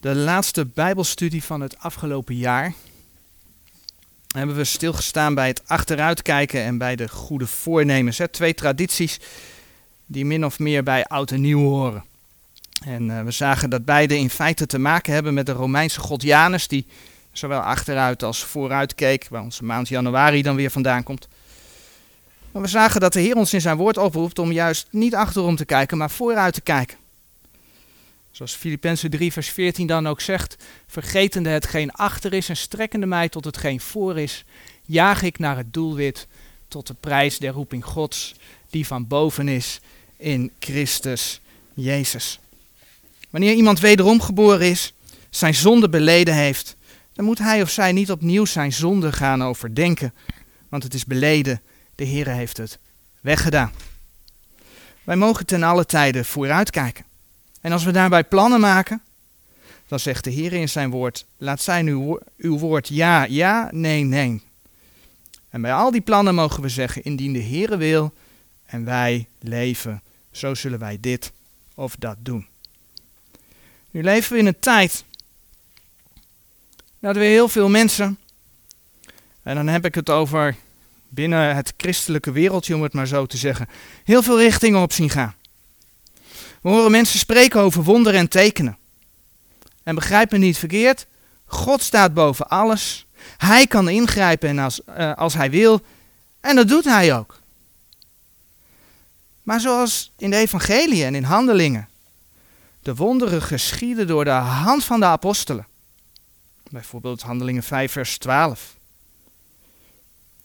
de laatste Bijbelstudie van het afgelopen jaar hebben we stilgestaan bij het achteruitkijken en bij de goede voornemens. Twee tradities die min of meer bij oud en nieuw horen. En uh, we zagen dat beide in feite te maken hebben met de Romeinse god Janus, die zowel achteruit als vooruit keek, waar onze maand januari dan weer vandaan komt. Maar we zagen dat de Heer ons in zijn woord oproept om juist niet achterom te kijken, maar vooruit te kijken. Zoals Filippenzen 3 vers 14 dan ook zegt, vergetende hetgeen achter is en strekkende mij tot hetgeen voor is, jaag ik naar het doelwit tot de prijs der roeping Gods, die van boven is in Christus Jezus. Wanneer iemand wederom geboren is, zijn zonde beleden heeft, dan moet hij of zij niet opnieuw zijn zonde gaan overdenken, want het is beleden, de Heer heeft het weggedaan. Wij mogen ten alle tijden vooruitkijken. En als we daarbij plannen maken, dan zegt de Heer in zijn woord: laat zijn uw, uw woord ja, ja, nee, nee. En bij al die plannen mogen we zeggen: indien de Heer wil en wij leven, zo zullen wij dit of dat doen. Nu leven we in een tijd dat we heel veel mensen, en dan heb ik het over binnen het christelijke wereldje, om het maar zo te zeggen, heel veel richtingen op zien gaan. We horen mensen spreken over wonderen en tekenen. En begrijp me niet verkeerd, God staat boven alles. Hij kan ingrijpen als, uh, als hij wil. En dat doet hij ook. Maar zoals in de evangelie en in handelingen. De wonderen geschieden door de hand van de apostelen. Bijvoorbeeld handelingen 5 vers 12.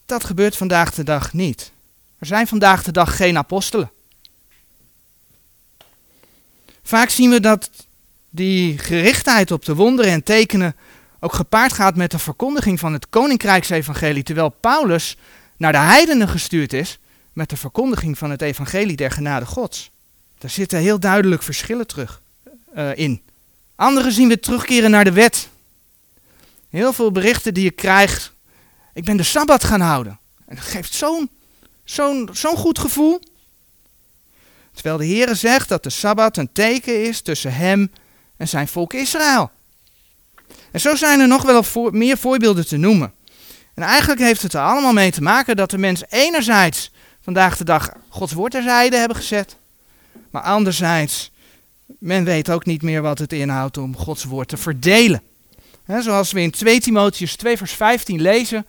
Dat gebeurt vandaag de dag niet. Er zijn vandaag de dag geen apostelen. Vaak zien we dat die gerichtheid op de wonderen en tekenen ook gepaard gaat met de verkondiging van het koninkrijksevangelie, terwijl Paulus naar de heidenen gestuurd is met de verkondiging van het evangelie der genade Gods. Daar zitten heel duidelijk verschillen terug uh, in. Anderen zien we terugkeren naar de wet. Heel veel berichten die je krijgt. Ik ben de Sabbat gaan houden. En dat geeft zo'n zo'n zo'n goed gevoel. Terwijl de Heere zegt dat de Sabbat een teken is tussen hem en zijn volk Israël. En zo zijn er nog wel meer voorbeelden te noemen. En eigenlijk heeft het er allemaal mee te maken dat de mens enerzijds vandaag de dag Gods woord terzijde hebben gezet. Maar anderzijds, men weet ook niet meer wat het inhoudt om Gods woord te verdelen. zoals we in 2 Timotheus 2 vers 15 lezen,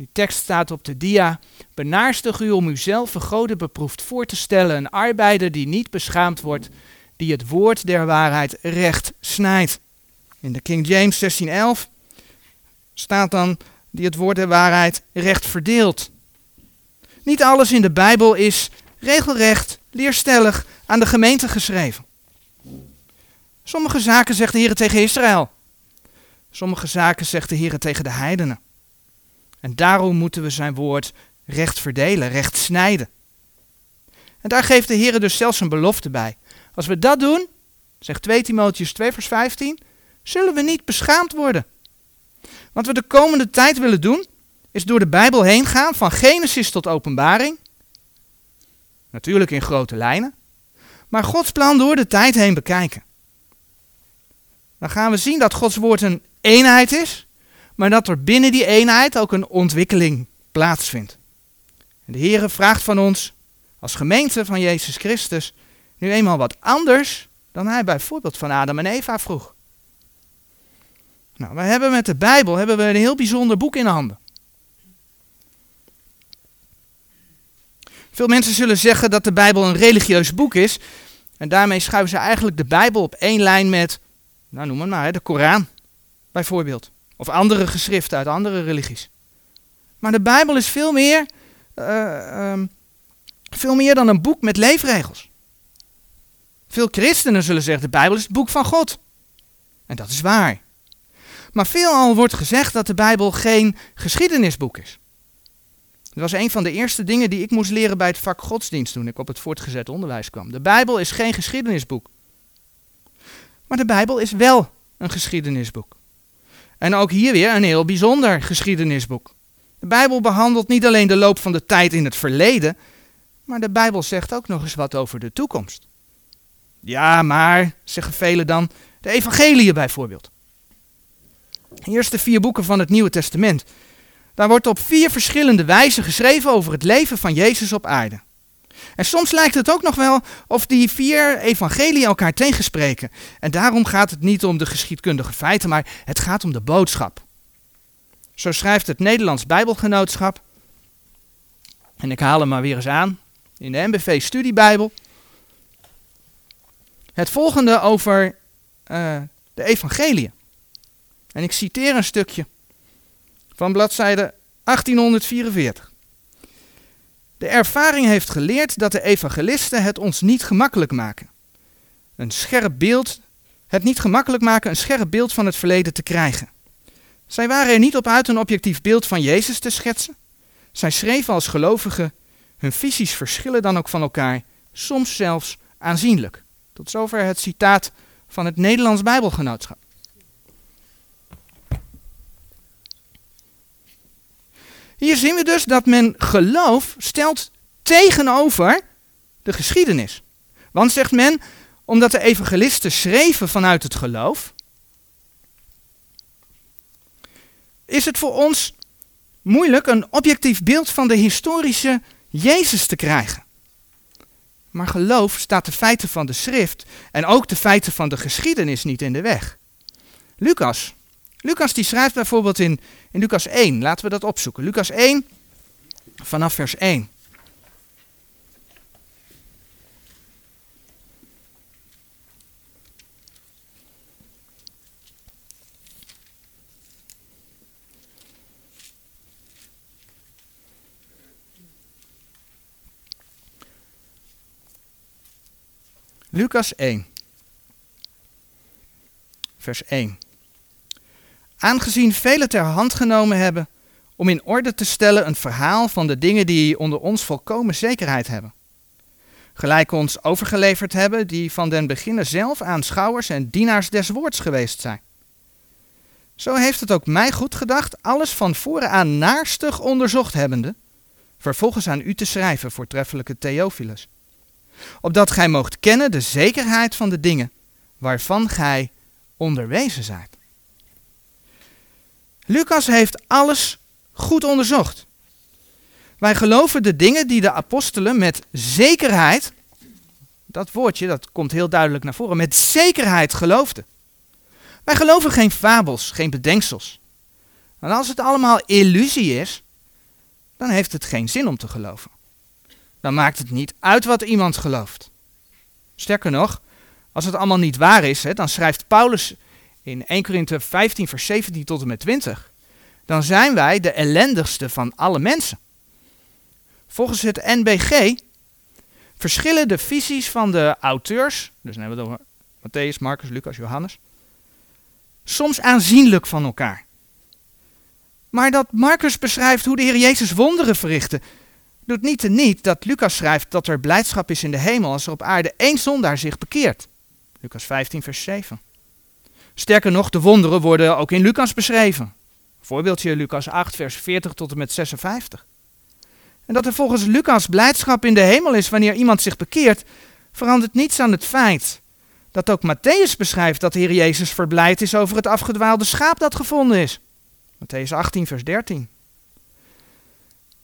die tekst staat op de dia. Benaarstig u om uzelf vergoden beproefd voor te stellen, een arbeider die niet beschaamd wordt, die het woord der waarheid recht snijdt. In de King James 1611 staat dan die het woord der waarheid recht verdeelt. Niet alles in de Bijbel is regelrecht, leerstellig aan de gemeente geschreven. Sommige zaken zegt de Heer tegen Israël. Sommige zaken zegt de Heer tegen de heidenen. En daarom moeten we zijn woord recht verdelen, recht snijden. En daar geeft de Heer dus zelfs een belofte bij. Als we dat doen, zegt 2 Timotheus 2 vers 15, zullen we niet beschaamd worden. Wat we de komende tijd willen doen, is door de Bijbel heen gaan, van Genesis tot Openbaring. Natuurlijk in grote lijnen. Maar Gods plan door de tijd heen bekijken. Dan gaan we zien dat Gods woord een eenheid is maar dat er binnen die eenheid ook een ontwikkeling plaatsvindt. En de Heere vraagt van ons, als gemeente van Jezus Christus, nu eenmaal wat anders dan hij bijvoorbeeld van Adam en Eva vroeg. Nou, we hebben met de Bijbel hebben we een heel bijzonder boek in handen. Veel mensen zullen zeggen dat de Bijbel een religieus boek is. En daarmee schuiven ze eigenlijk de Bijbel op één lijn met, nou noem het maar, de Koran bijvoorbeeld. Of andere geschriften uit andere religies. Maar de Bijbel is veel meer, uh, um, veel meer dan een boek met leefregels. Veel christenen zullen zeggen, de Bijbel is het boek van God. En dat is waar. Maar veelal wordt gezegd dat de Bijbel geen geschiedenisboek is. Dat was een van de eerste dingen die ik moest leren bij het vak godsdienst toen ik op het voortgezet onderwijs kwam. De Bijbel is geen geschiedenisboek. Maar de Bijbel is wel een geschiedenisboek. En ook hier weer een heel bijzonder geschiedenisboek. De Bijbel behandelt niet alleen de loop van de tijd in het verleden, maar de Bijbel zegt ook nog eens wat over de toekomst. Ja, maar, zeggen velen dan, De evangeliën bijvoorbeeld. De eerste vier boeken van het Nieuwe Testament. Daar wordt op vier verschillende wijzen geschreven over het leven van Jezus op aarde. En soms lijkt het ook nog wel of die vier evangelieën elkaar tegenspreken. En daarom gaat het niet om de geschiedkundige feiten, maar het gaat om de boodschap. Zo schrijft het Nederlands Bijbelgenootschap. En ik haal hem maar weer eens aan in de MBV Studiebijbel. Het volgende over uh, de evangeliën. En ik citeer een stukje van bladzijde 1844. De ervaring heeft geleerd dat de evangelisten het ons niet gemakkelijk maken. Een scherp beeld, het niet gemakkelijk maken een scherp beeld van het verleden te krijgen. Zij waren er niet op uit een objectief beeld van Jezus te schetsen. Zij schreven als gelovigen, hun visies verschillen dan ook van elkaar, soms zelfs aanzienlijk. Tot zover het citaat van het Nederlands Bijbelgenootschap. Hier zien we dus dat men geloof stelt tegenover de geschiedenis. Want zegt men, omdat de evangelisten schreven vanuit het geloof, is het voor ons moeilijk een objectief beeld van de historische Jezus te krijgen. Maar geloof staat de feiten van de schrift en ook de feiten van de geschiedenis niet in de weg. Lucas. Lucas die schrijft bijvoorbeeld in, in Lucas 1. Laten we dat opzoeken. Lucas 1 vanaf vers 1. Lucas 1, vers 1. Aangezien velen ter hand genomen hebben om in orde te stellen een verhaal van de dingen die onder ons volkomen zekerheid hebben. Gelijk ons overgeleverd hebben, die van den beginnen zelf aanschouwers en dienaars des woords geweest zijn. Zo heeft het ook mij goed gedacht, alles van voren aan naarstig onderzocht hebbende, vervolgens aan u te schrijven, voortreffelijke Theophilus opdat gij moogt kennen de zekerheid van de dingen waarvan gij onderwezen zijt. Lucas heeft alles goed onderzocht. Wij geloven de dingen die de apostelen met zekerheid, dat woordje dat komt heel duidelijk naar voren, met zekerheid geloofden. Wij geloven geen fabels, geen bedenksels. Want als het allemaal illusie is, dan heeft het geen zin om te geloven dan maakt het niet uit wat iemand gelooft. Sterker nog, als het allemaal niet waar is, hè, dan schrijft Paulus in 1 Korinthe 15, vers 17 tot en met 20. Dan zijn wij de ellendigste van alle mensen. Volgens het NBG verschillen de visies van de auteurs, dus dan hebben we het over Matthäus, Marcus, Lucas, Johannes, soms aanzienlijk van elkaar. Maar dat Marcus beschrijft hoe de Heer Jezus wonderen verrichtte, doet niet te niet dat Lucas schrijft dat er blijdschap is in de hemel als er op aarde één zondaar zich bekeert. Lucas 15, vers 7. Sterker nog, de wonderen worden ook in Lucas beschreven. Voorbeeldje Lucas 8, vers 40 tot en met 56. En dat er volgens Lucas blijdschap in de hemel is wanneer iemand zich bekeert, verandert niets aan het feit dat ook Matthäus beschrijft dat de Heer Jezus verblijd is over het afgedwaalde schaap dat gevonden is. Matthäus 18, vers 13.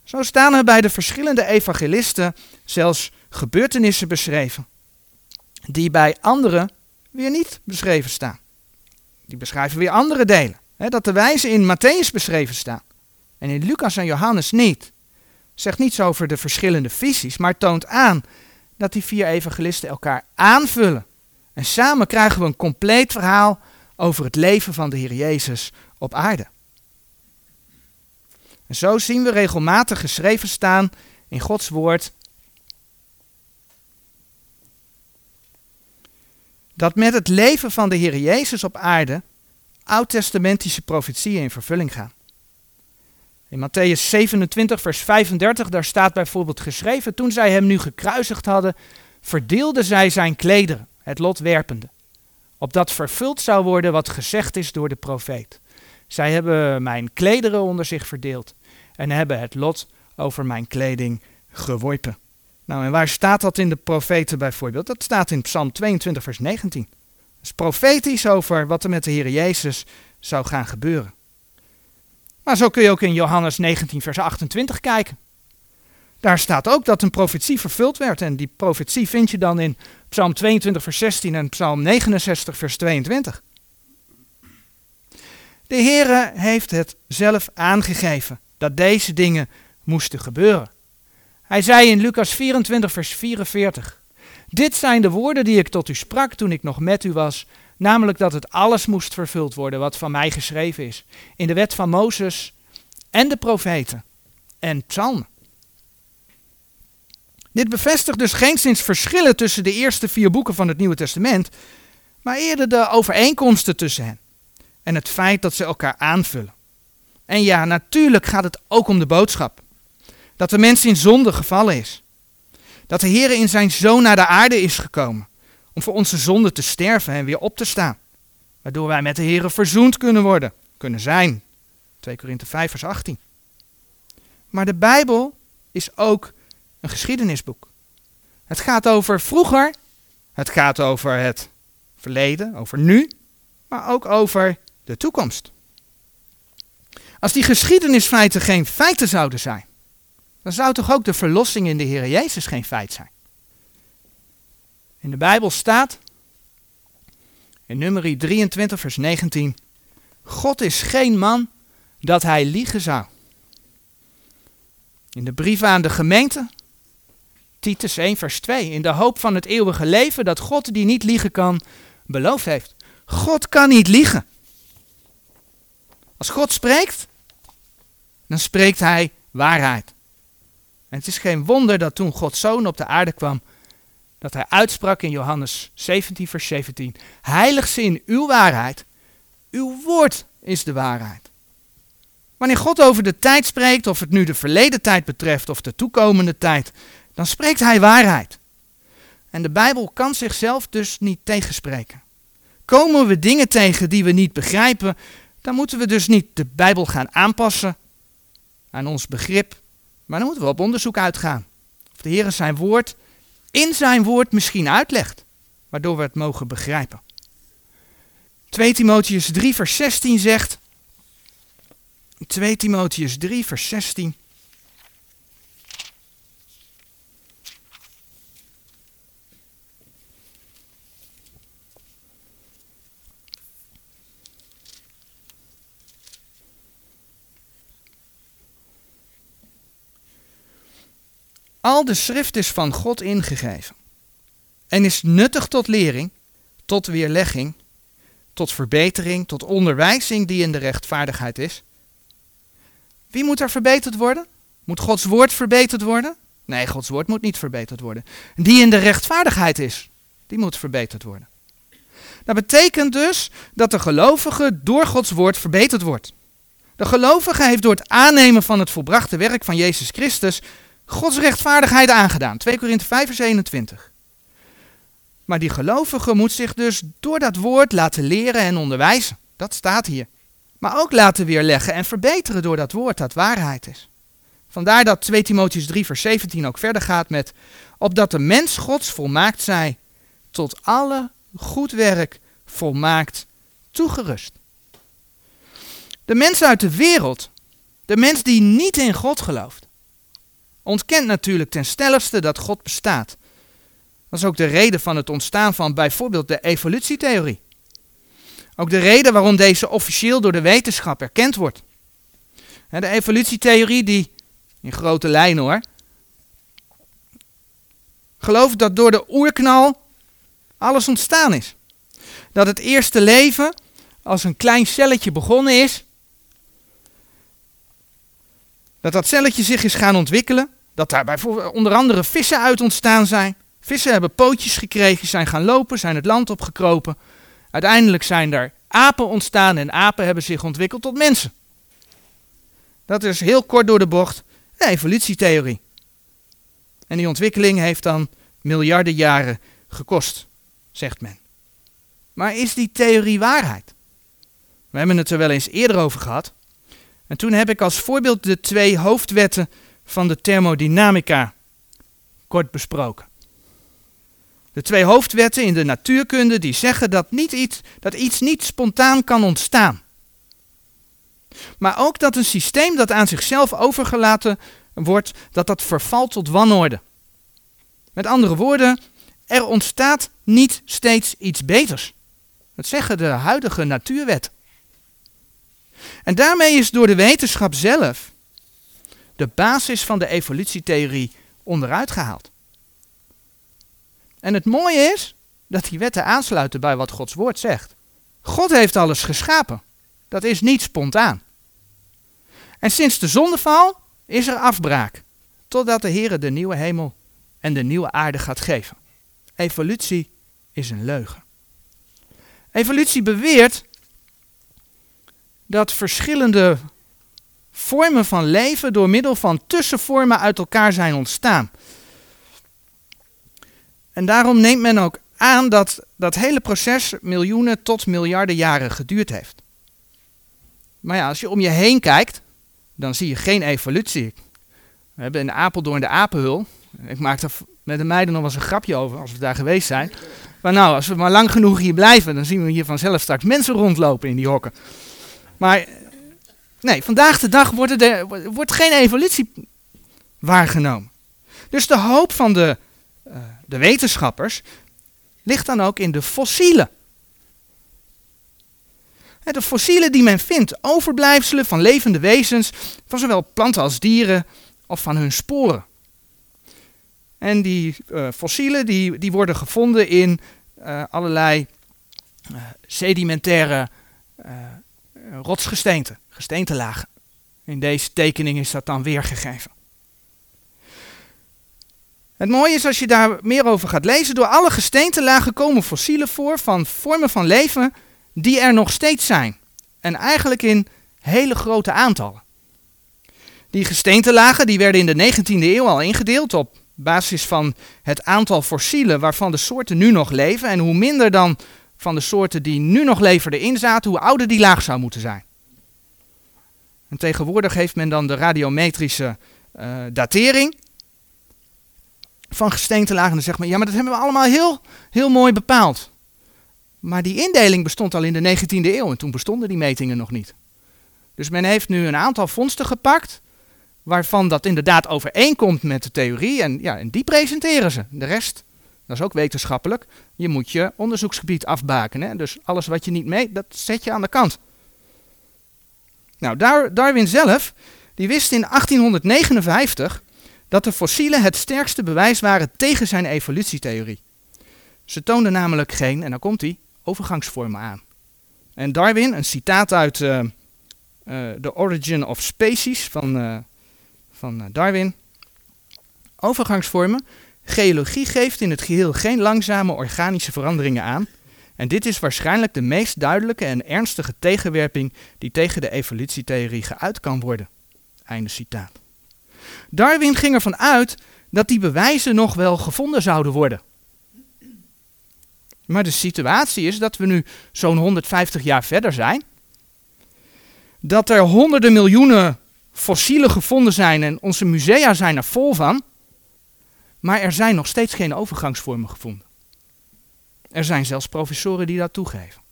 Zo staan er bij de verschillende evangelisten zelfs gebeurtenissen beschreven, die bij anderen weer niet beschreven staan. Die beschrijven weer andere delen. Dat de wijzen in Matthäus beschreven staan en in Lucas en Johannes niet. Zegt niets over de verschillende visies, maar toont aan dat die vier evangelisten elkaar aanvullen. En samen krijgen we een compleet verhaal over het leven van de Heer Jezus op aarde. En zo zien we regelmatig geschreven staan in Gods woord dat met het leven van de Heer Jezus op aarde oud-testamentische profetieën in vervulling gaan. In Matthäus 27, vers 35, daar staat bijvoorbeeld geschreven, toen zij hem nu gekruisigd hadden, verdeelden zij zijn klederen, het lot werpende, opdat vervuld zou worden wat gezegd is door de profeet. Zij hebben mijn klederen onder zich verdeeld en hebben het lot over mijn kleding geworpen. Nou, en waar staat dat in de profeten bijvoorbeeld? Dat staat in Psalm 22, vers 19. is profetisch over wat er met de Heer Jezus zou gaan gebeuren. Maar zo kun je ook in Johannes 19, vers 28 kijken. Daar staat ook dat een profetie vervuld werd. En die profetie vind je dan in Psalm 22, vers 16 en Psalm 69, vers 22. De Heere heeft het zelf aangegeven dat deze dingen moesten gebeuren. Hij zei in Lucas 24, vers 44: Dit zijn de woorden die ik tot u sprak toen ik nog met u was, namelijk dat het alles moest vervuld worden wat van mij geschreven is, in de wet van Mozes en de profeten en psalmen. Dit bevestigt dus geen sinds verschillen tussen de eerste vier boeken van het Nieuwe Testament, maar eerder de overeenkomsten tussen hen en het feit dat ze elkaar aanvullen. En ja, natuurlijk gaat het ook om de boodschap. Dat de mens in zonde gevallen is. Dat de Heer in zijn Zoon naar de aarde is gekomen om voor onze zonde te sterven en weer op te staan. Waardoor wij met de Heer verzoend kunnen worden, kunnen zijn. 2 Korinthe 5 vers 18. Maar de Bijbel is ook een geschiedenisboek. Het gaat over vroeger, het gaat over het verleden, over nu, maar ook over de toekomst. Als die geschiedenisfeiten geen feiten zouden zijn, dan zou toch ook de verlossing in de Heer Jezus geen feit zijn. In de Bijbel staat, in nummer 23, vers 19, God is geen man dat hij liegen zou. In de brief aan de gemeente, Titus 1, vers 2, in de hoop van het eeuwige leven dat God die niet liegen kan, beloofd heeft. God kan niet liegen. Als God spreekt, dan spreekt hij waarheid. En het is geen wonder dat toen Gods zoon op de aarde kwam, dat hij uitsprak in Johannes 17, vers 17: Heilig ze in uw waarheid, uw woord is de waarheid. Wanneer God over de tijd spreekt, of het nu de verleden tijd betreft of de toekomende tijd, dan spreekt hij waarheid. En de Bijbel kan zichzelf dus niet tegenspreken. Komen we dingen tegen die we niet begrijpen, dan moeten we dus niet de Bijbel gaan aanpassen aan ons begrip, maar dan moeten we op onderzoek uitgaan. Of de Heer zijn woord in zijn woord misschien uitlegt, waardoor we het mogen begrijpen. 2 Timotheus 3 vers 16 zegt, 2 Timotheus 3 vers 16, Al de schrift is van God ingegeven en is nuttig tot lering, tot weerlegging, tot verbetering, tot onderwijzing die in de rechtvaardigheid is. Wie moet er verbeterd worden? Moet Gods woord verbeterd worden? Nee, Gods woord moet niet verbeterd worden. Die in de rechtvaardigheid is, die moet verbeterd worden. Dat betekent dus dat de gelovige door Gods woord verbeterd wordt. De gelovige heeft door het aannemen van het volbrachte werk van Jezus Christus Gods rechtvaardigheid aangedaan. 2 Korinthe 5 vers 21. Maar die gelovige moet zich dus door dat woord laten leren en onderwijzen. Dat staat hier. Maar ook laten weerleggen en verbeteren door dat woord dat waarheid is. Vandaar dat 2 Timotheus 3 vers 17 ook verder gaat met opdat de mens Gods volmaakt zij, tot alle goed werk volmaakt toegerust. De mens uit de wereld, de mens die niet in God gelooft, ontkent natuurlijk ten stelligste dat God bestaat. Dat is ook de reden van het ontstaan van bijvoorbeeld de evolutietheorie. Ook de reden waarom deze officieel door de wetenschap erkend wordt. De evolutietheorie die, in grote lijnen hoor, gelooft dat door de oerknal alles ontstaan is. Dat het eerste leven als een klein celletje begonnen is. Dat dat celletje zich is gaan ontwikkelen dat daar bijvoorbeeld onder andere vissen uit ontstaan zijn. Vissen hebben pootjes gekregen, zijn gaan lopen, zijn het land opgekropen. Uiteindelijk zijn er apen ontstaan en apen hebben zich ontwikkeld tot mensen. Dat is heel kort door de bocht de evolutietheorie. En die ontwikkeling heeft dan miljarden jaren gekost, zegt men. Maar is die theorie waarheid? We hebben het er wel eens eerder over gehad. En toen heb ik als voorbeeld de twee hoofdwetten van de thermodynamica kort besproken. De twee hoofdwetten in de natuurkunde die zeggen dat, niet iets, dat iets niet spontaan kan ontstaan. Maar ook dat een systeem dat aan zichzelf overgelaten wordt, dat dat vervalt tot wanorde. Met andere woorden, er ontstaat niet steeds iets beters. Dat zeggen de huidige natuurwetten. En daarmee is door de wetenschap zelf de basis van de evolutietheorie onderuit gehaald. En het mooie is dat die wetten aansluiten bij wat Gods woord zegt. God heeft alles geschapen. Dat is niet spontaan. En sinds de zondeval is er afbraak, totdat de Heer de nieuwe hemel en de nieuwe aarde gaat geven. Evolutie is een leugen. Evolutie beweert dat verschillende vormen van leven door middel van tussenvormen uit elkaar zijn ontstaan. En daarom neemt men ook aan dat dat hele proces miljoenen tot miljarden jaren geduurd heeft. Maar ja, als je om je heen kijkt, dan zie je geen evolutie. We hebben in Apeldoorn de apenhul. Ik maak er met de meiden nog wel eens een grapje over als we daar geweest zijn. Maar nou, als we maar lang genoeg hier blijven, dan zien we hier vanzelf straks mensen rondlopen in die hokken. Maar nee, vandaag de dag wordt, er, wordt geen evolutie waargenomen. Dus de hoop van de, uh, de wetenschappers ligt dan ook in de fossielen. De fossielen die men vindt, overblijfselen van levende wezens, van zowel planten als dieren of van hun sporen. En die uh, fossielen die, die worden gevonden in uh, allerlei sedimentaire rotsgesteenten, gesteentelagen. In deze tekening is dat dan weergegeven. Het mooie is als je daar meer over gaat lezen, door alle gesteentelagen komen fossielen voor van vormen van leven die er nog steeds zijn. En eigenlijk in hele grote aantallen. Die gesteentelagen die werden in de 19e eeuw al ingedeeld op basis van het aantal fossielen waarvan de soorten nu nog leven. En hoe minder dan van de soorten die nu nog leven erin zaten, hoe ouder die laag zou moeten zijn. En tegenwoordig heeft men dan de radiometrische uh, datering van gesteentelagen. En dan zegt men, ja, maar dat hebben we allemaal heel, heel mooi bepaald. Maar die indeling bestond al in de 19e eeuw en toen bestonden die metingen nog niet. Dus men heeft nu een aantal vondsten gepakt waarvan dat inderdaad overeenkomt met de theorie en, ja, en die presenteren ze. De rest, dat is ook wetenschappelijk, je moet je onderzoeksgebied afbaken. Hè? Dus alles wat je niet meet, dat zet je aan de kant. Nou, Darwin zelf, die wist in 1859 dat de fossielen het sterkste bewijs waren tegen zijn evolutietheorie. Ze toonden namelijk geen, en dan komt hij, overgangsvormen aan. En Darwin, een citaat uit uh, uh, The Origin of Species van, uh, van Darwin. Overgangsvormen. Geologie geeft in het geheel geen langzame organische veranderingen aan. En dit is waarschijnlijk de meest duidelijke en ernstige tegenwerping die tegen de evolutietheorie geuit kan worden. Einde citaat. Darwin ging ervan uit dat die bewijzen nog wel gevonden zouden worden. Maar de situatie is dat we nu zo'n 150 jaar verder zijn. Dat er honderden miljoenen fossielen gevonden zijn en onze musea zijn er vol van. Maar er zijn nog steeds geen overgangsvormen gevonden. Er zijn zelfs professoren die dat toegeven.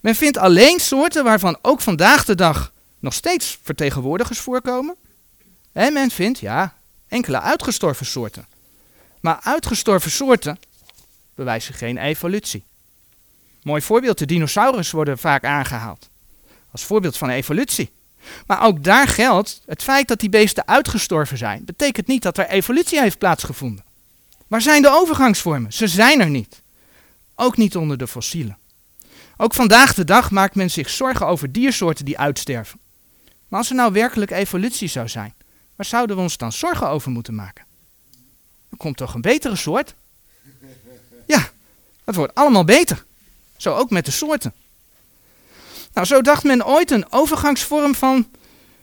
Men vindt alleen soorten waarvan ook vandaag de dag nog steeds vertegenwoordigers voorkomen. En men vindt, ja, enkele uitgestorven soorten. Maar uitgestorven soorten bewijzen geen evolutie. Mooi voorbeeld, de dinosaurus worden vaak aangehaald. Als voorbeeld van evolutie. Maar ook daar geldt, het feit dat die beesten uitgestorven zijn, betekent niet dat er evolutie heeft plaatsgevonden. Waar zijn de overgangsvormen? Ze zijn er niet. Ook niet onder de fossielen. Ook vandaag de dag maakt men zich zorgen over diersoorten die uitsterven. Maar als er nou werkelijk evolutie zou zijn, waar zouden we ons dan zorgen over moeten maken? Er komt toch een betere soort? Ja, het wordt allemaal beter. Zo ook met de soorten. Nou, zo dacht men ooit een overgangsvorm van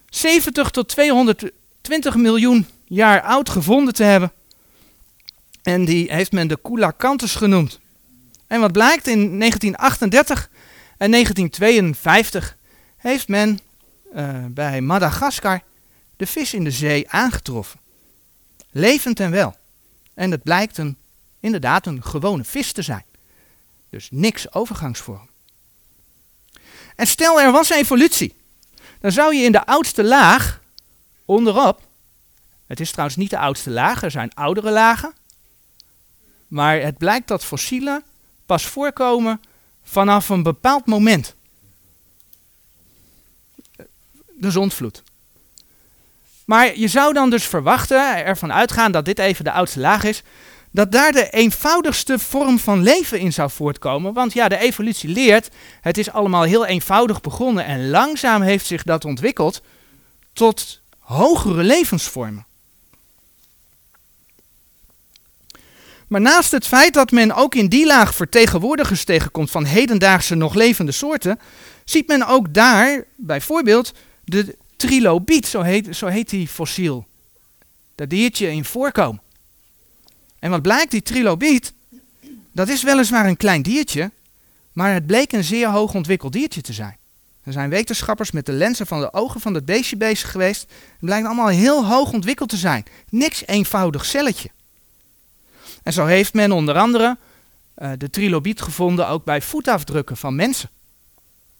70 tot 220 miljoen jaar oud gevonden te hebben. En die heeft men de Coelacanthus genoemd. En wat blijkt, in 1938 en 1952 heeft men uh, bij Madagaskar de vis in de zee aangetroffen. Levend en wel. En het blijkt een inderdaad een gewone vis te zijn. Dus niks overgangsvorm. En stel er was evolutie, dan zou je in de oudste laag onderop, het is trouwens niet de oudste laag, er zijn oudere lagen, maar het blijkt dat fossielen pas voorkomen vanaf een bepaald moment. De zondvloed. Maar je zou dan dus verwachten, ervan uitgaan dat dit even de oudste laag is, dat daar de eenvoudigste vorm van leven in zou voortkomen. Want ja, de evolutie leert, het is allemaal heel eenvoudig begonnen en langzaam heeft zich dat ontwikkeld tot hogere levensvormen. Maar naast het feit dat men ook in die laag vertegenwoordigers tegenkomt van hedendaagse nog levende soorten, ziet men ook daar bijvoorbeeld de trilobiet, zo heet, zo heet die fossiel. Dat diertje in voorkomen. En wat blijkt, die trilobiet, dat is weliswaar een klein diertje, maar het bleek een zeer hoog ontwikkeld diertje te zijn. Er zijn wetenschappers met de lenzen van de ogen van dat beestje bezig geweest. Het blijkt allemaal heel hoog ontwikkeld te zijn. Niks eenvoudig celletje. En zo heeft men onder andere uh, de trilobiet gevonden ook bij voetafdrukken van mensen.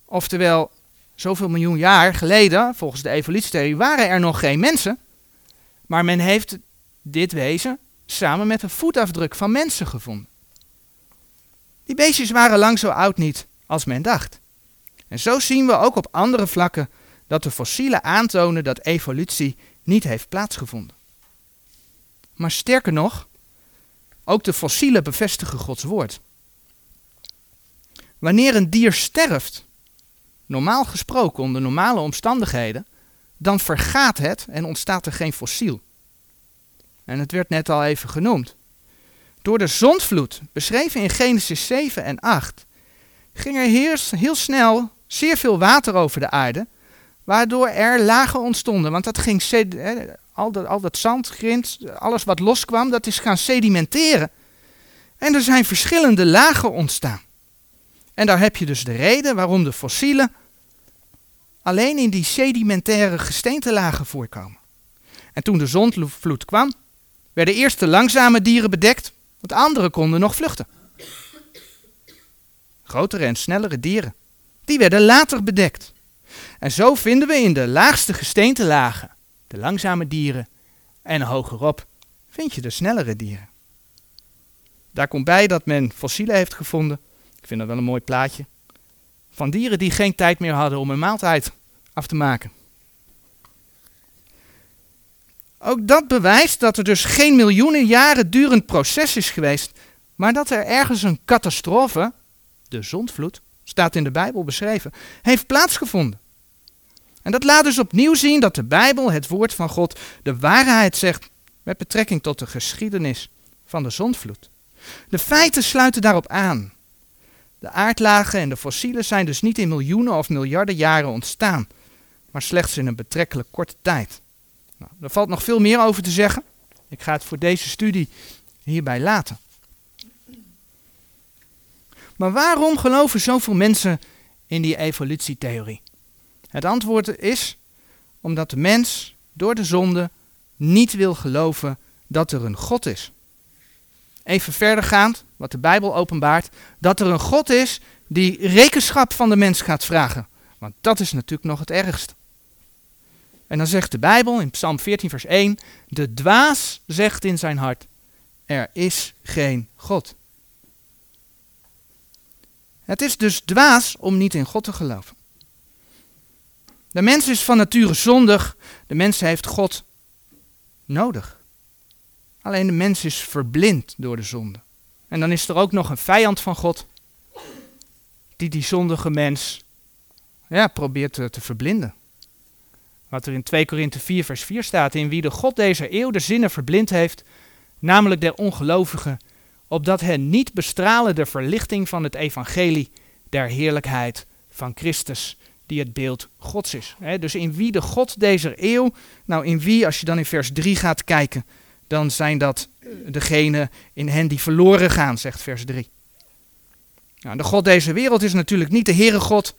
Oftewel, zoveel miljoen jaar geleden, volgens de evolutietheorie, waren er nog geen mensen. Maar men heeft dit wezen samen met een voetafdruk van mensen gevonden. Die beestjes waren lang zo oud niet als men dacht. En zo zien we ook op andere vlakken dat de fossielen aantonen dat evolutie niet heeft plaatsgevonden. Maar sterker nog, ook de fossielen bevestigen Gods woord. Wanneer een dier sterft, normaal gesproken onder normale omstandigheden, dan vergaat het en ontstaat er geen fossiel. En het werd net al even genoemd. Door de zondvloed, beschreven in Genesis 7 en 8, ging er heel, snel zeer veel water over de aarde, waardoor er lagen ontstonden. Want dat ging, al dat, al dat zand, grind, alles wat loskwam, dat is gaan sedimenteren. En er zijn verschillende lagen ontstaan. En daar heb je dus de reden waarom de fossielen alleen in die sedimentaire gesteentelagen voorkomen. En toen de zondvloed kwam, werden eerst de langzame dieren bedekt, want andere konden nog vluchten. Grotere en snellere dieren, die werden later bedekt. En zo vinden we in de laagste gesteentelagen de langzame dieren en hogerop vind je de snellere dieren. Daar komt bij dat men fossielen heeft gevonden, ik vind dat wel een mooi plaatje, van dieren die geen tijd meer hadden om een maaltijd af te maken. Ook dat bewijst dat er dus geen miljoenen jaren durend proces is geweest, maar dat er ergens een catastrofe, de zondvloed, staat in de Bijbel beschreven, heeft plaatsgevonden. En dat laat dus opnieuw zien dat de Bijbel, het woord van God, de waarheid zegt met betrekking tot de geschiedenis van de zondvloed. De feiten sluiten daarop aan. De aardlagen en de fossielen zijn dus niet in miljoenen of miljarden jaren ontstaan, maar slechts in een betrekkelijk korte tijd. Nou, er valt nog veel meer over te zeggen. Ik ga het voor deze studie hierbij laten. Maar waarom geloven zoveel mensen in die evolutietheorie? Het antwoord is omdat de mens door de zonde niet wil geloven dat er een God is. Even verdergaand, wat de Bijbel openbaart, dat er een God is die rekenschap van de mens gaat vragen. Want dat is natuurlijk nog het ergste. En dan zegt de Bijbel in Psalm 14, vers 1: De dwaas zegt in zijn hart: Er is geen God. Het is dus dwaas om niet in God te geloven. De mens is van nature zondig. De mens heeft God nodig. Alleen de mens is verblind door de zonde. En dan is er ook nog een vijand van God. Die die zondige mens ja, probeert te, te verblinden. Wat er in 2 Korinthe 4 vers 4 staat. In wie de God deze eeuw de zinnen verblind heeft. Namelijk der ongelovigen. Opdat hen niet bestralen de verlichting van het evangelie der heerlijkheid van Christus die het beeld Gods is. dus in wie de God deze eeuw, nou in wie, als je dan in vers 3 gaat kijken, dan zijn dat eh, degenen in hen die verloren gaan, zegt vers 3. Nou, de God deze wereld is natuurlijk niet de Heere God,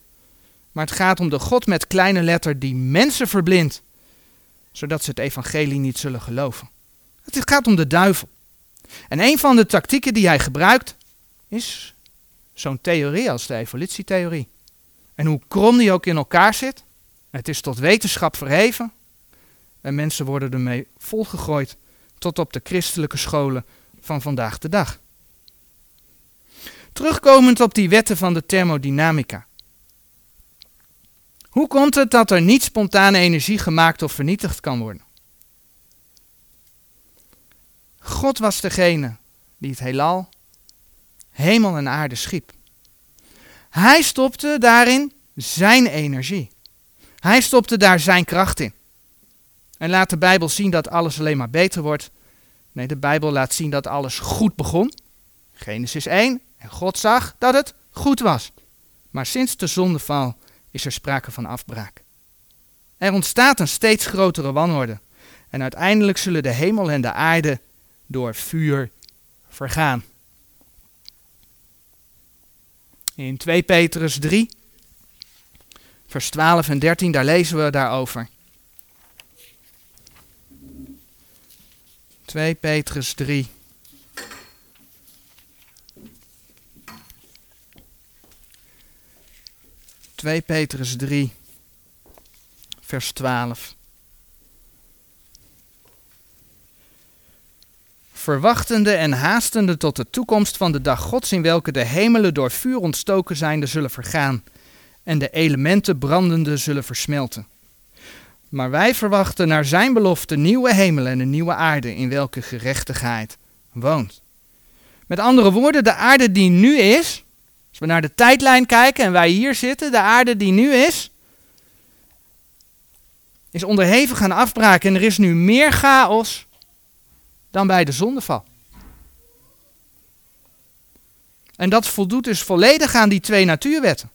maar het gaat om de God met kleine letter die mensen verblindt, zodat ze het evangelie niet zullen geloven. Het gaat om de duivel. En een van de tactieken die hij gebruikt is zo'n theorie als de evolutietheorie. En hoe krom die ook in elkaar zit, het is tot wetenschap verheven. En mensen worden ermee volgegooid tot op de christelijke scholen van vandaag de dag. Terugkomend op die wetten van de thermodynamica. Hoe komt het dat er niet spontane energie gemaakt of vernietigd kan worden? God was degene die het heelal, hemel en aarde schiep. Hij stopte daarin zijn energie. Hij stopte daar zijn kracht in. En laat de Bijbel zien dat alles alleen maar beter wordt. Nee, de Bijbel laat zien dat alles goed begon. Genesis 1. En God zag dat het goed was. Maar sinds de zondeval is er sprake van afbraak. Er ontstaat een steeds grotere wanorde. En uiteindelijk zullen de hemel en de aarde door vuur vergaan. In 2 Petrus 3, vers 12 en 13, daar lezen we daarover. 2 Petrus 3. Twee Petrus 3, vers 12. verwachtende en haastende tot de toekomst van de dag Gods, in welke de hemelen door vuur ontstoken zijnde zullen vergaan en de elementen brandende zullen versmelten. Maar wij verwachten naar zijn belofte nieuwe hemelen en een nieuwe aarde, in welke gerechtigheid woont. Met andere woorden, de aarde die nu is, als we naar de tijdlijn kijken en wij hier zitten, de aarde die nu is, is onderhevig aan afbraak en er is nu meer chaos dan bij de zondeval. En dat voldoet dus volledig aan die twee natuurwetten.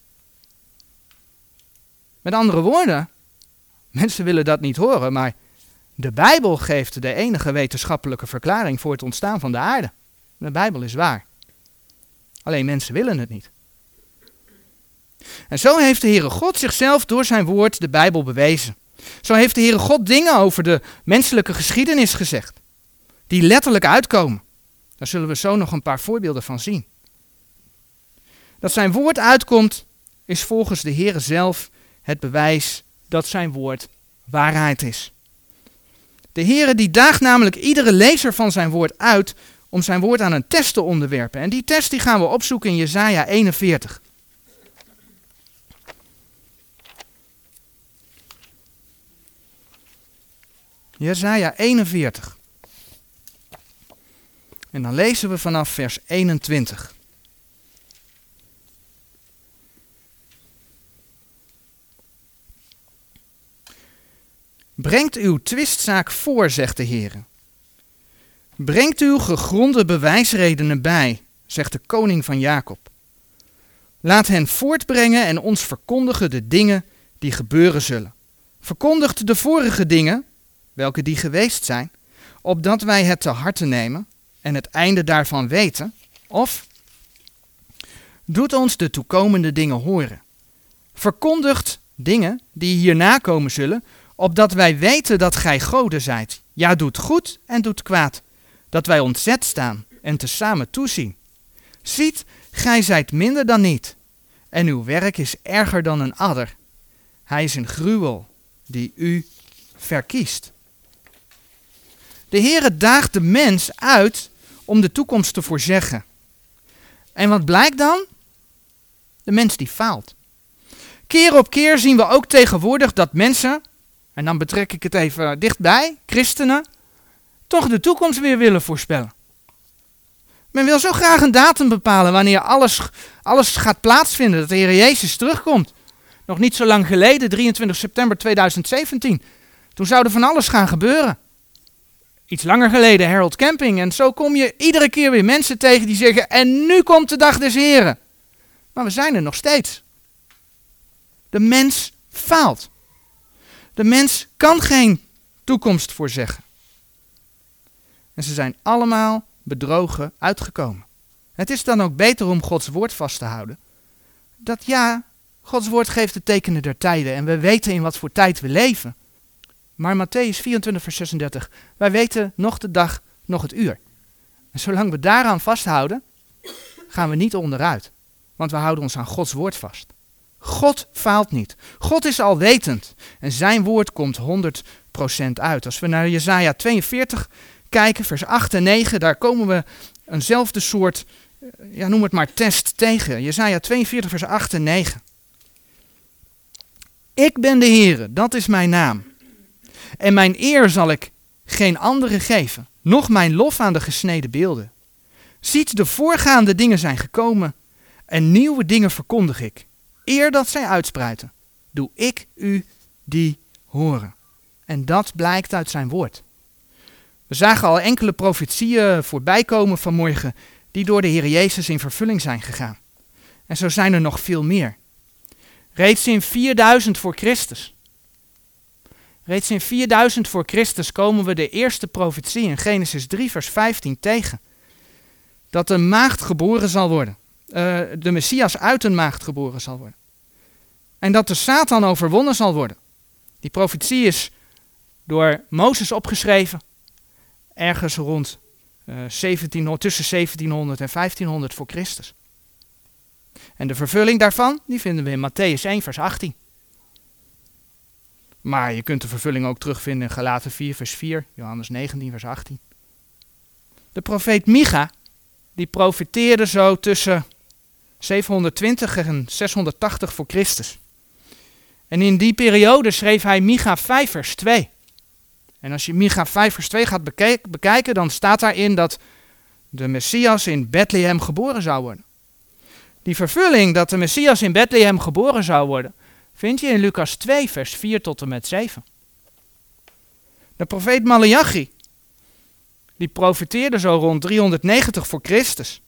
Met andere woorden, mensen willen dat niet horen, maar de Bijbel geeft de enige wetenschappelijke verklaring voor het ontstaan van de aarde. De Bijbel is waar. Alleen mensen willen het niet. En zo heeft de Heere God zichzelf door zijn woord, de Bijbel, bewezen. Zo heeft de Heere God dingen over de menselijke geschiedenis gezegd die letterlijk uitkomen. Daar zullen we zo nog een paar voorbeelden van zien. Dat zijn woord uitkomt, is volgens de Heer zelf het bewijs dat zijn woord waarheid is. De Heer die daagt namelijk iedere lezer van zijn woord uit om zijn woord aan een test te onderwerpen. En die test die gaan we opzoeken in Jesaja 41. Jesaja 41. En dan lezen we vanaf vers 21. Brengt uw twistzaak voor, zegt de Heer. Brengt uw gegronde bewijsredenen bij, zegt de koning van Jacob. Laat hen voortbrengen en ons verkondigen de dingen die gebeuren zullen. Verkondigt de vorige dingen, welke die geweest zijn, opdat wij het te harte nemen en het einde daarvan weten, of doet ons de toekomende dingen horen. Verkondigt dingen die hierna komen zullen, opdat wij weten dat gij goden zijt. Ja, doet goed en doet kwaad, dat wij ontzet staan en tezamen toezien. Ziet, gij zijt minder dan niet, en uw werk is erger dan een adder. Hij is een gruwel die u verkiest. De Heere daagt de mens uit om de toekomst te voorzeggen. En wat blijkt dan? De mens die faalt. Keer op keer zien we ook tegenwoordig dat mensen, en dan betrek ik het even dichtbij, christenen, toch de toekomst weer willen voorspellen. Men wil zo graag een datum bepalen wanneer alles, alles gaat plaatsvinden, dat de Heer Jezus terugkomt. Nog niet zo lang geleden, 23 september 2017. Toen zou er van alles gaan gebeuren iets langer geleden Harold Camping. En zo kom je iedere keer weer mensen tegen die zeggen: En nu komt de dag des Heren. Maar we zijn er nog steeds. De mens faalt. De mens kan geen toekomst voorzeggen. En ze zijn allemaal bedrogen uitgekomen. Het is dan ook beter om Gods woord vast te houden. Dat ja, Gods woord geeft de tekenen der tijden en we weten in wat voor tijd we leven. Maar Matthäus 24, vers 36, wij weten nog de dag, nog het uur. En zolang we daaraan vasthouden, gaan we niet onderuit. Want we houden ons aan Gods woord vast. God faalt niet. God is alwetend. En zijn woord komt 100% uit. Als we naar Jesaja 42 kijken, vers 8 en 9, daar komen we eenzelfde soort, ja, noem het maar test tegen. Jesaja 42, vers 8 en 9. Ik ben de Heere, dat is mijn naam. En mijn eer zal ik geen andere geven, noch mijn lof aan de gesneden beelden. Ziet, de voorgaande dingen zijn gekomen en nieuwe dingen verkondig ik. Eer dat zij uitspruiten, doe ik u die horen. En dat blijkt uit zijn woord. We zagen al enkele profetieën voorbij komen vanmorgen die door de Heer Jezus in vervulling zijn gegaan. En zo zijn er nog veel meer. Reeds in 4000 voor Christus. Reeds in 4000 voor Christus komen we de eerste profetie in Genesis 3 vers 15 tegen. Dat een maagd geboren zal worden. Uh, de Messias uit een maagd geboren zal worden. En dat de Satan overwonnen zal worden. Die profetie is door Mozes opgeschreven. Ergens rond uh, 1700, tussen 1700 en 1500 voor Christus. En de vervulling daarvan, die vinden we in Matthäus 1, vers 18. Maar je kunt de vervulling ook terugvinden in Galaten 4, vers 4, Johannes 19, vers 18. De profeet Micha, die profeteerde zo tussen 720 en 680 voor Christus. En in die periode schreef hij Micha 5, vers 2. En als je Micha 5, vers 2 gaat bekijken, dan staat daarin dat de Messias in Bethlehem geboren zou worden. Die vervulling dat de Messias in Bethlehem geboren zou worden, vind je in Lucas 2, vers 4 tot en met 7. De profeet Malachi, die profeteerde zo rond 390 voor Christus.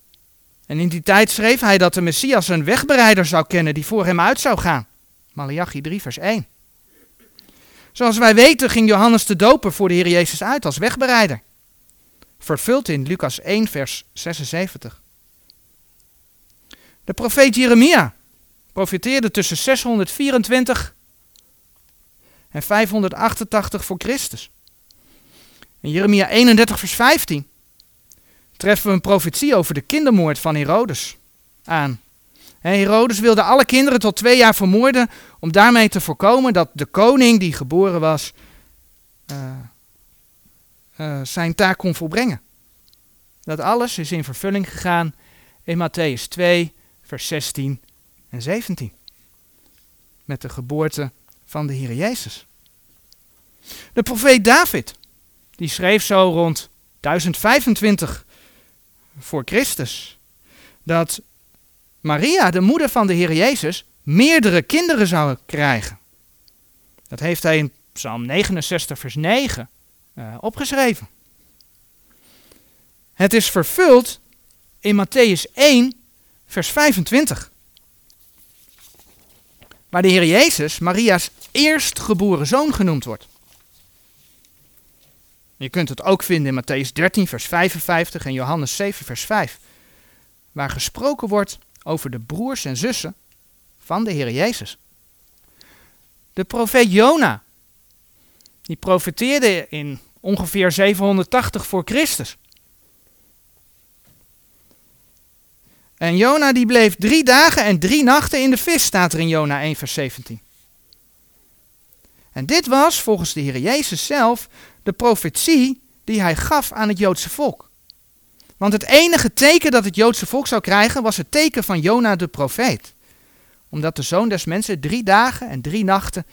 En in die tijd schreef hij dat de Messias een wegbereider zou kennen die voor hem uit zou gaan. Malachi 3, vers 1. Zoals wij weten ging Johannes de Doper voor de Heer Jezus uit als wegbereider. Vervuld in Lucas 1, vers 76. De profeet Jeremia profeteerde tussen 624 en 588 voor Christus. In Jeremia 31, vers 15 treffen we een profetie over de kindermoord van Herodes aan. Herodes wilde alle kinderen tot twee jaar vermoorden om daarmee te voorkomen dat de koning die geboren was uh, uh, zijn taak kon volbrengen. Dat alles is in vervulling gegaan in Matthäus 2, vers 16 en 17. Met de geboorte van de Heer Jezus. De profeet David, die schreef zo rond 1025 voor Christus, dat Maria, de moeder van de Heer Jezus, meerdere kinderen zou krijgen. Dat heeft hij in Psalm 69, vers 9 uh, opgeschreven. Het is vervuld in Matthäus 1, vers 25. Waar de Heer Jezus Maria's eerstgeboren zoon genoemd wordt. Je kunt het ook vinden in Matthäus 13, vers 55 en Johannes 7, vers 5. Waar gesproken wordt over de broers en zussen van de Heer Jezus. De profeet Jona, die profeteerde in ongeveer 780 voor Christus. En Jona die bleef drie dagen en drie nachten in de vis, staat er in Jona 1 vers 17. En dit was volgens de Heer Jezus zelf de profetie die hij gaf aan het Joodse volk. Want het enige teken dat het Joodse volk zou krijgen was het teken van Jona de profeet. Omdat de zoon des mensen drie dagen en drie nachten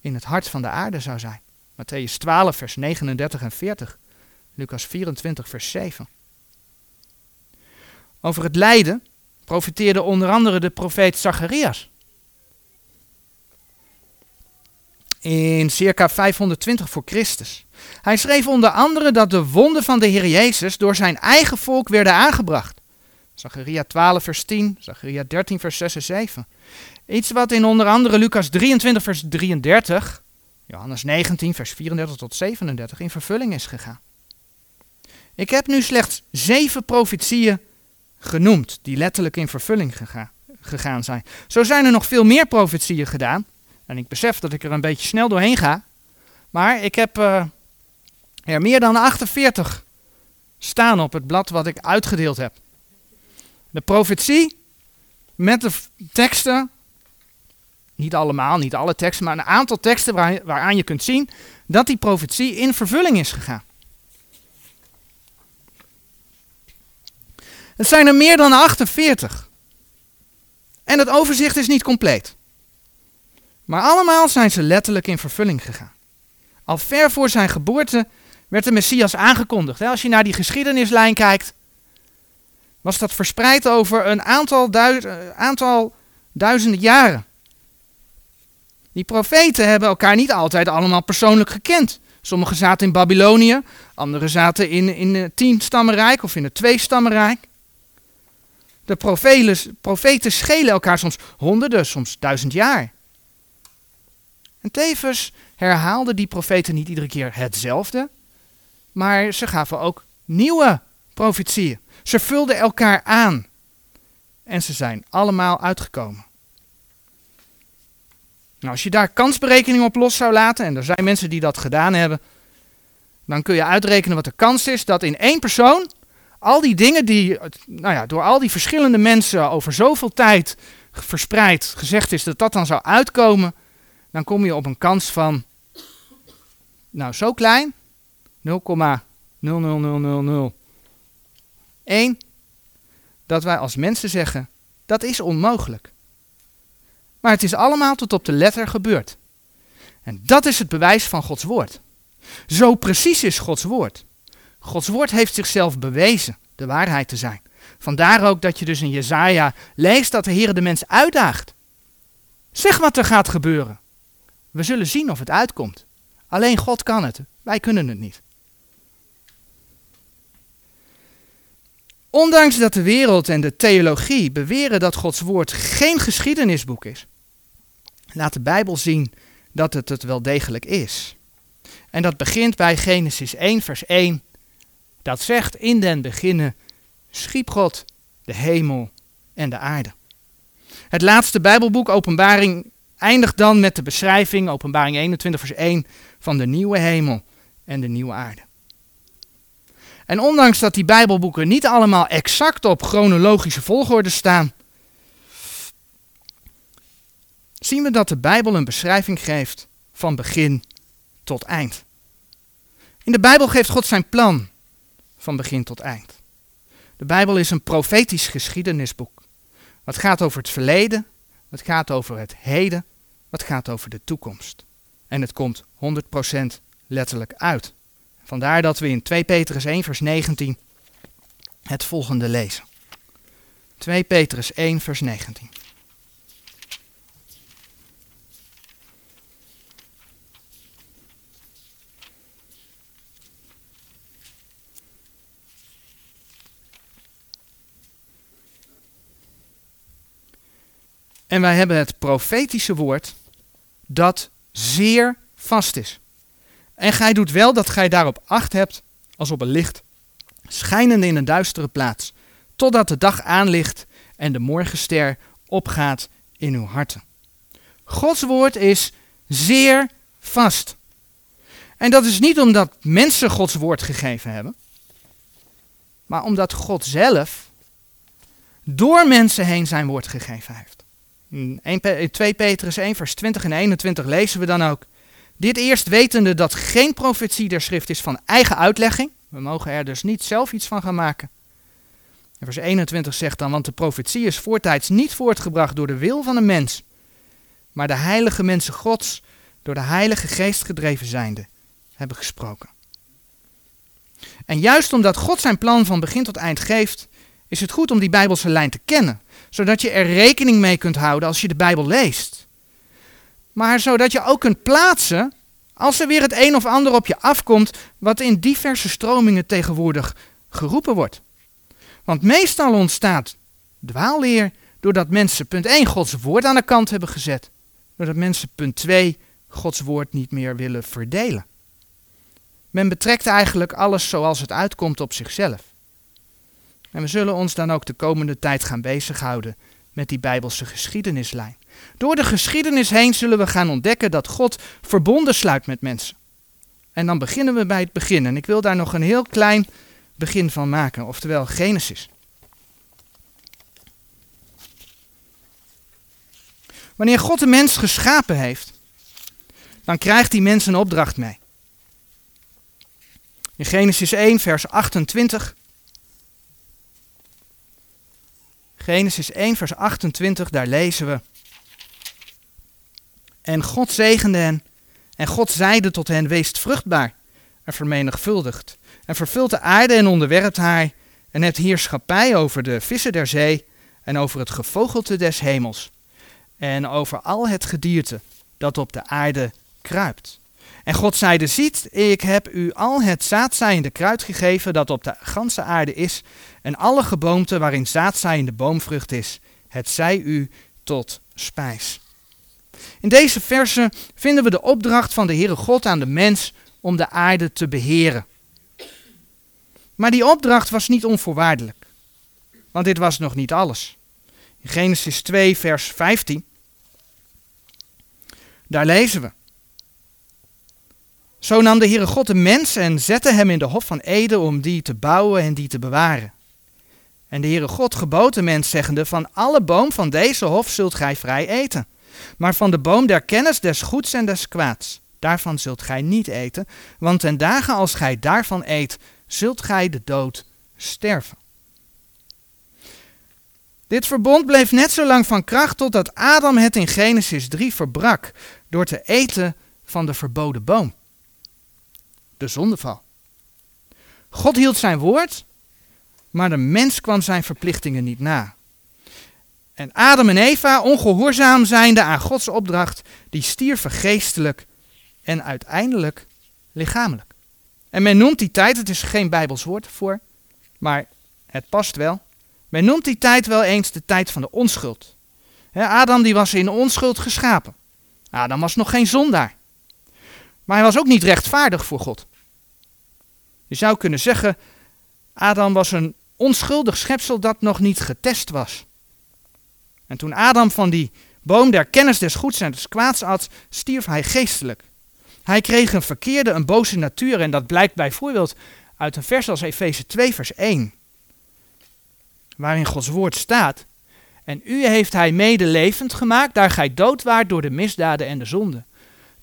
in het hart van de aarde zou zijn. Matthäus 12 vers 39 en 40. Lucas 24 vers 7. Over het lijden profeteerde onder andere de profeet Zacharias. In circa 520 voor Christus. Hij schreef onder andere dat de wonden van de Heer Jezus door zijn eigen volk werden aangebracht. Zacharia 12 vers 10, Zacharia 13 vers 6 en 7. Iets wat in onder andere Lucas 23 vers 33, Johannes 19 vers 34 tot 37 in vervulling is gegaan. Ik heb nu slechts zeven profetieën genoemd die letterlijk in vervulling gegaan zijn. Zo zijn er nog veel meer profetieën gedaan. En ik besef dat ik er een beetje snel doorheen ga. Maar ik heb uh, er meer dan 48 staan op het blad wat ik uitgedeeld heb. De profetie met de teksten, niet allemaal, niet alle teksten, maar een aantal teksten waar, waaraan je kunt zien dat die profetie in vervulling is gegaan. Het zijn er meer dan 48. En het overzicht is niet compleet. Maar allemaal zijn ze letterlijk in vervulling gegaan. Al ver voor zijn geboorte werd de Messias aangekondigd. Als je naar die geschiedenislijn kijkt, was dat verspreid over een aantal, eh, aantal duizenden jaren. Die profeten hebben elkaar niet altijd allemaal persoonlijk gekend. Sommigen zaten in Babylonië, anderen zaten in, in het tien-stammenrijk of in het twee-stammenrijk. De profeten schelen elkaar soms honderden, soms duizend jaar. En tevens herhaalden die profeten niet iedere keer hetzelfde, maar ze gaven ook nieuwe profetieën. Ze vulden elkaar aan. En ze zijn allemaal uitgekomen. Nou, als je daar kansberekening op los zou laten, en er zijn mensen die dat gedaan hebben, dan kun je uitrekenen wat de kans is dat in één persoon al die dingen die nou ja, door al die verschillende mensen over zoveel tijd verspreid gezegd is dat dat dan zou uitkomen, dan kom je op een kans van, nou zo klein, 0,00001, dat wij als mensen zeggen, dat is onmogelijk. Maar het is allemaal tot op de letter gebeurd. En dat is het bewijs van Gods woord. Zo precies is Gods woord. Gods woord heeft zichzelf bewezen de waarheid te zijn. Vandaar ook dat je dus in Jezaja leest dat de Heer de mens uitdaagt. Zeg wat er gaat gebeuren. We zullen zien of het uitkomt. Alleen God kan het. Wij kunnen het niet. Ondanks dat de wereld en de theologie beweren dat Gods woord geen geschiedenisboek is, laat de Bijbel zien dat het het wel degelijk is. En dat begint bij Genesis 1, vers 1 dat zegt in den beginnen schiep God de hemel en de aarde. Het laatste Bijbelboek, Openbaring, eindigt dan met de beschrijving, Openbaring 21 vers 1, van de nieuwe hemel en de nieuwe aarde. En ondanks dat die Bijbelboeken niet allemaal exact op chronologische volgorde staan, zien we dat de Bijbel een beschrijving geeft van begin tot eind. In de Bijbel geeft God zijn plan van begin tot eind. De Bijbel is een profetisch geschiedenisboek. Wat gaat over het verleden, wat gaat over het heden, wat gaat over de toekomst. En het komt 100% letterlijk uit. Vandaar dat we in 2 Petrus 1 vers 19 het volgende lezen. 2 Petrus 1 vers 19. En wij hebben het profetische woord dat zeer vast is. En gij doet wel dat gij daarop acht hebt als op een licht, schijnende in een duistere plaats, totdat de dag aanlicht en de morgenster opgaat in uw harten. Gods woord is zeer vast. En dat is niet omdat mensen Gods woord gegeven hebben, maar omdat God zelf door mensen heen zijn woord gegeven heeft. In 2 Petrus 1, vers 20 en 21 lezen we dan ook. Dit eerst wetende dat geen profetie der schrift is van eigen uitlegging. We mogen er dus niet zelf iets van gaan maken. En vers 21 zegt dan, want de profetie is voortijds niet voortgebracht door de wil van een mens, maar de heilige mensen gods, door de heilige geest gedreven zijnde, hebben gesproken. En juist omdat God zijn plan van begin tot eind geeft, is het goed om die Bijbelse lijn te kennen zodat je er rekening mee kunt houden als je de Bijbel leest. Maar zodat je ook kunt plaatsen als er weer het een of ander op je afkomt wat in diverse stromingen tegenwoordig geroepen wordt. Want meestal ontstaat dwaalleer doordat mensen punt 1 Gods woord aan de kant hebben gezet. Doordat mensen punt 2 Gods woord niet meer willen verdelen. Men betrekt eigenlijk alles zoals het uitkomt op zichzelf. En we zullen ons dan ook de komende tijd gaan bezighouden met die Bijbelse geschiedenislijn. Door de geschiedenis heen zullen we gaan ontdekken dat God verbonden sluit met mensen. En dan beginnen we bij het begin. En ik wil daar nog een heel klein begin van maken, oftewel Genesis. Wanneer God de mens geschapen heeft, dan krijgt die mens een opdracht mee. In Genesis 1, vers 28. Genesis 1, vers 28, daar lezen we. En God zegende hen, en God zeide tot hen, weest vruchtbaar en vermenigvuldigd, en vervult de aarde en onderwerpt haar, en hebt heerschappij over de vissen der zee, en over het gevogelte des hemels, en over al het gedierte dat op de aarde kruipt. En God zeide, ziet, ik heb u al het zaadzaaiende kruid gegeven dat op de ganse aarde is, en alle geboomte waarin zaadzaaiende boomvrucht is, het zij u tot spijs. In deze verse vinden we de opdracht van de Heere God aan de mens om de aarde te beheren. Maar die opdracht was niet onvoorwaardelijk, want dit was nog niet alles. In Genesis 2, vers 15, daar lezen we. Zo nam de Heere God de mens en zette hem in de hof van Eden om die te bouwen en die te bewaren. En de Heere God gebood de mens zeggende, van alle boom van deze hof zult gij vrij eten. Maar van de boom der kennis des goeds en des kwaads, daarvan zult gij niet eten, want ten dagen als gij daarvan eet, zult gij de dood sterven. Dit verbond bleef net zo lang van kracht totdat Adam het in Genesis 3 verbrak door te eten van de verboden boom. De zondeval. God hield zijn woord, maar de mens kwam zijn verplichtingen niet na. En Adam en Eva, ongehoorzaam zijnde aan Gods opdracht, die stierven geestelijk en uiteindelijk lichamelijk. En men noemt die tijd, het is geen Bijbels woord voor, maar het past wel. Men noemt die tijd wel eens de tijd van de onschuld. Adam die was in onschuld geschapen. Adam was nog geen zondaar. Maar hij was ook niet rechtvaardig voor God. Je zou kunnen zeggen, Adam was een onschuldig schepsel dat nog niet getest was. En toen Adam van die boom der kennis des goeds en des kwaads at, stierf hij geestelijk. Hij kreeg een verkeerde, een boze natuur en dat blijkt bijvoorbeeld uit een vers als Efeze 2 vers 1. Waarin Gods woord staat, en u heeft hij medelevend gemaakt, daar gij dood waart door de misdaden en de zonden.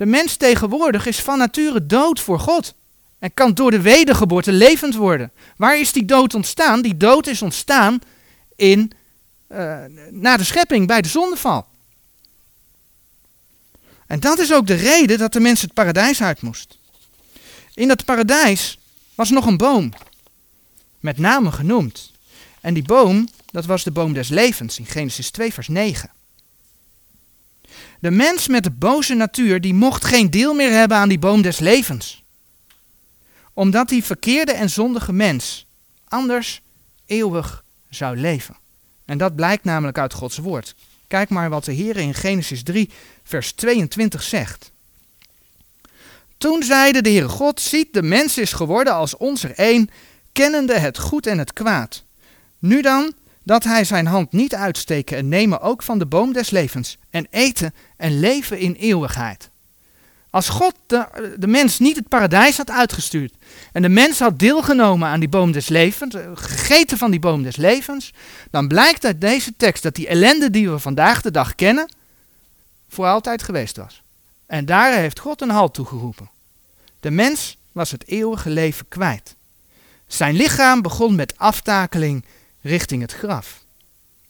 De mens tegenwoordig is van nature dood voor God. En kan door de wedergeboorte levend worden. Waar is die dood ontstaan? Die dood is ontstaan in, uh, na de schepping, bij de zondeval. En dat is ook de reden dat de mens het paradijs uit moest. In dat paradijs was nog een boom, met name genoemd. En die boom, dat was de boom des levens in Genesis 2, vers 9. De mens met de boze natuur, die mocht geen deel meer hebben aan die boom des levens. Omdat die verkeerde en zondige mens anders eeuwig zou leven. En dat blijkt namelijk uit Gods woord. Kijk maar wat de Heer in Genesis 3, vers 22 zegt. Toen zeide de Heere God, ziet, de mens is geworden als ons er één, kennende het goed en het kwaad. Nu dan, dat hij zijn hand niet uitsteken en nemen ook van de boom des levens en eten en leven in eeuwigheid. Als God de, de mens niet het paradijs had uitgestuurd en de mens had deelgenomen aan die boom des levens, eh, gegeten van die boom des levens, dan blijkt uit deze tekst dat die ellende die we vandaag de dag kennen, voor altijd geweest was. En daar heeft God een halt toegeroepen. De mens was het eeuwige leven kwijt. Zijn lichaam begon met aftakeling richting het graf.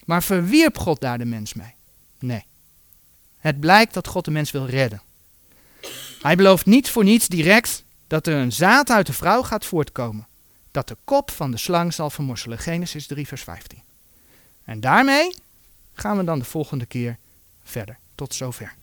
Maar verwierp God daar de mens mee? Nee. Het blijkt dat God de mens wil redden. Hij belooft niet voor niets direct dat er een zaad uit de vrouw gaat voortkomen. Dat de kop van de slang zal vermorselen. Genesis 3, vers 15. En daarmee gaan we dan de volgende keer verder. Tot zover.